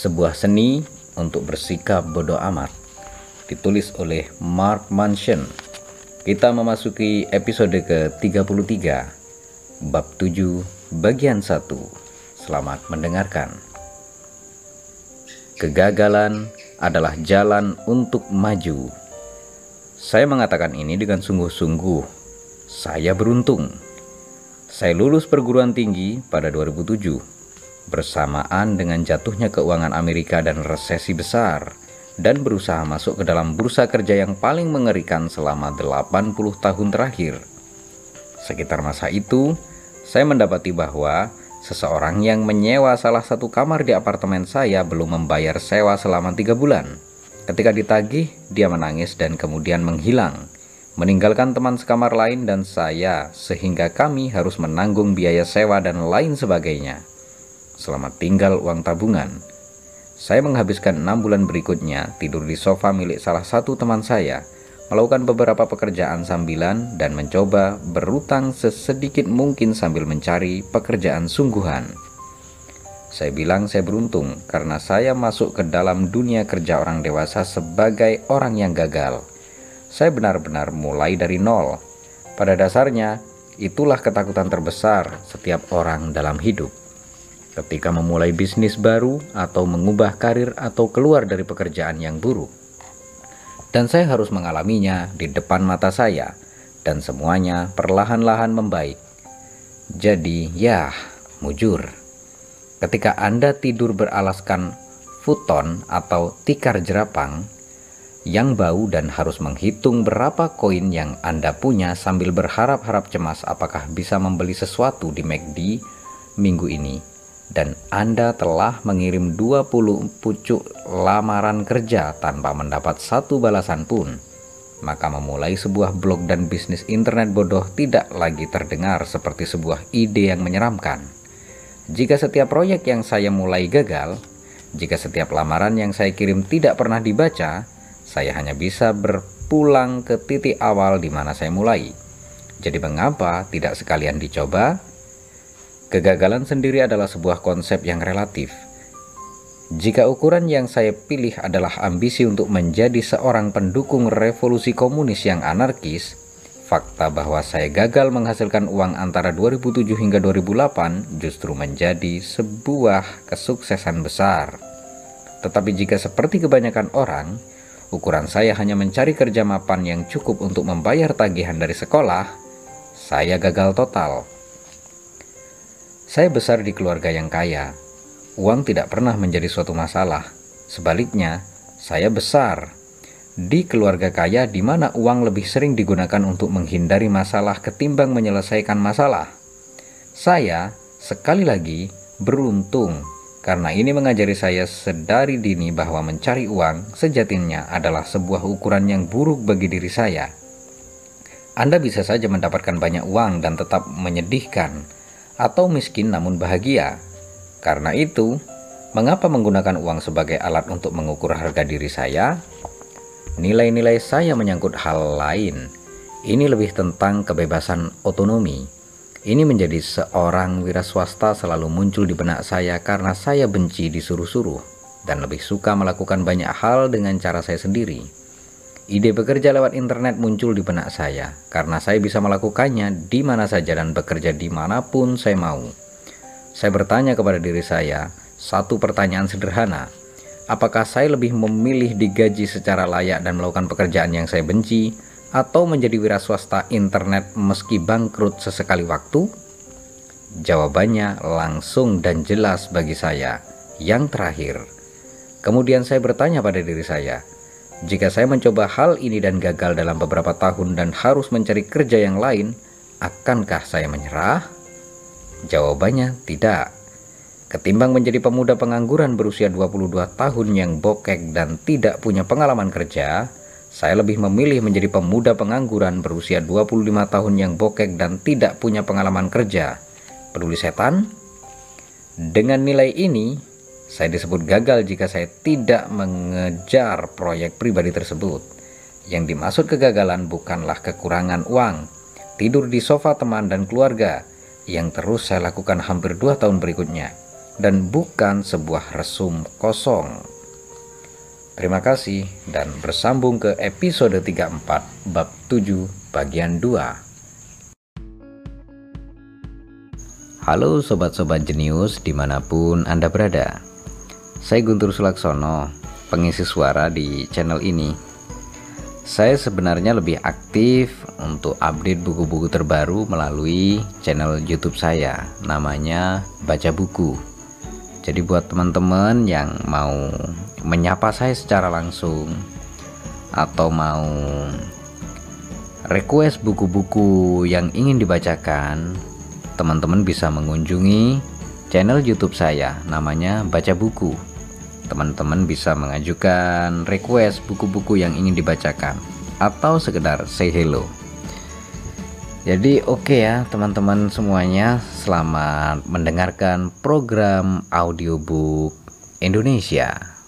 Sebuah seni untuk bersikap bodoh amat Ditulis oleh Mark Manson. Kita memasuki episode ke-33 Bab 7 bagian 1 Selamat mendengarkan. Kegagalan adalah jalan untuk maju. Saya mengatakan ini dengan sungguh-sungguh. Saya beruntung. Saya lulus perguruan tinggi pada 2007 bersamaan dengan jatuhnya keuangan Amerika dan resesi besar dan berusaha masuk ke dalam bursa kerja yang paling mengerikan selama 80 tahun terakhir. Sekitar masa itu, saya mendapati bahwa seseorang yang menyewa salah satu kamar di apartemen saya belum membayar sewa selama tiga bulan. Ketika ditagih, dia menangis dan kemudian menghilang, meninggalkan teman sekamar lain dan saya, sehingga kami harus menanggung biaya sewa dan lain sebagainya selama tinggal uang tabungan. Saya menghabiskan enam bulan berikutnya tidur di sofa milik salah satu teman saya, melakukan beberapa pekerjaan sambilan dan mencoba berutang sesedikit mungkin sambil mencari pekerjaan sungguhan. Saya bilang saya beruntung karena saya masuk ke dalam dunia kerja orang dewasa sebagai orang yang gagal. Saya benar-benar mulai dari nol. Pada dasarnya, itulah ketakutan terbesar setiap orang dalam hidup ketika memulai bisnis baru atau mengubah karir atau keluar dari pekerjaan yang buruk. Dan saya harus mengalaminya di depan mata saya dan semuanya perlahan-lahan membaik. Jadi, ya, mujur. Ketika Anda tidur beralaskan futon atau tikar jerapang yang bau dan harus menghitung berapa koin yang Anda punya sambil berharap-harap cemas apakah bisa membeli sesuatu di McD minggu ini dan Anda telah mengirim 20 pucuk lamaran kerja tanpa mendapat satu balasan pun, maka memulai sebuah blog dan bisnis internet bodoh tidak lagi terdengar seperti sebuah ide yang menyeramkan. Jika setiap proyek yang saya mulai gagal, jika setiap lamaran yang saya kirim tidak pernah dibaca, saya hanya bisa berpulang ke titik awal di mana saya mulai. Jadi mengapa tidak sekalian dicoba Kegagalan sendiri adalah sebuah konsep yang relatif. Jika ukuran yang saya pilih adalah ambisi untuk menjadi seorang pendukung revolusi komunis yang anarkis, fakta bahwa saya gagal menghasilkan uang antara 2007 hingga 2008 justru menjadi sebuah kesuksesan besar. Tetapi jika seperti kebanyakan orang, ukuran saya hanya mencari kerja mapan yang cukup untuk membayar tagihan dari sekolah, saya gagal total. Saya besar di keluarga yang kaya. Uang tidak pernah menjadi suatu masalah. Sebaliknya, saya besar di keluarga kaya di mana uang lebih sering digunakan untuk menghindari masalah ketimbang menyelesaikan masalah. Saya, sekali lagi, beruntung karena ini mengajari saya sedari dini bahwa mencari uang sejatinya adalah sebuah ukuran yang buruk bagi diri saya. Anda bisa saja mendapatkan banyak uang dan tetap menyedihkan atau miskin namun bahagia. Karena itu, mengapa menggunakan uang sebagai alat untuk mengukur harga diri saya? Nilai-nilai saya menyangkut hal lain. Ini lebih tentang kebebasan otonomi. Ini menjadi seorang wira swasta selalu muncul di benak saya karena saya benci disuruh-suruh dan lebih suka melakukan banyak hal dengan cara saya sendiri. Ide bekerja lewat internet muncul di benak saya karena saya bisa melakukannya di mana saja dan bekerja di mana pun saya mau. Saya bertanya kepada diri saya satu pertanyaan sederhana. Apakah saya lebih memilih digaji secara layak dan melakukan pekerjaan yang saya benci atau menjadi wira swasta internet meski bangkrut sesekali waktu? Jawabannya langsung dan jelas bagi saya. Yang terakhir, kemudian saya bertanya pada diri saya, jika saya mencoba hal ini dan gagal dalam beberapa tahun dan harus mencari kerja yang lain, akankah saya menyerah? Jawabannya tidak. Ketimbang menjadi pemuda pengangguran berusia 22 tahun yang bokek dan tidak punya pengalaman kerja, saya lebih memilih menjadi pemuda pengangguran berusia 25 tahun yang bokek dan tidak punya pengalaman kerja. Peduli setan? Dengan nilai ini, saya disebut gagal jika saya tidak mengejar proyek pribadi tersebut. Yang dimaksud kegagalan bukanlah kekurangan uang, tidur di sofa teman dan keluarga yang terus saya lakukan hampir dua tahun berikutnya. dan bukan sebuah resum kosong. Terima kasih dan bersambung ke episode 34 bab 7 bagian 2. Halo sobat-sobat jenius di mana pun Anda berada. Saya Guntur Sulaksono, pengisi suara di channel ini. Saya sebenarnya lebih aktif untuk update buku-buku terbaru melalui channel YouTube saya, namanya Baca Buku. Jadi buat teman-teman yang mau menyapa saya secara langsung atau mau request buku-buku yang ingin dibacakan, teman-teman bisa mengunjungi channel YouTube saya namanya Baca Buku. Teman-teman bisa mengajukan request buku-buku yang ingin dibacakan atau sekedar say hello. Jadi oke okay ya teman-teman semuanya Selamat mendengarkan program audiobook Indonesia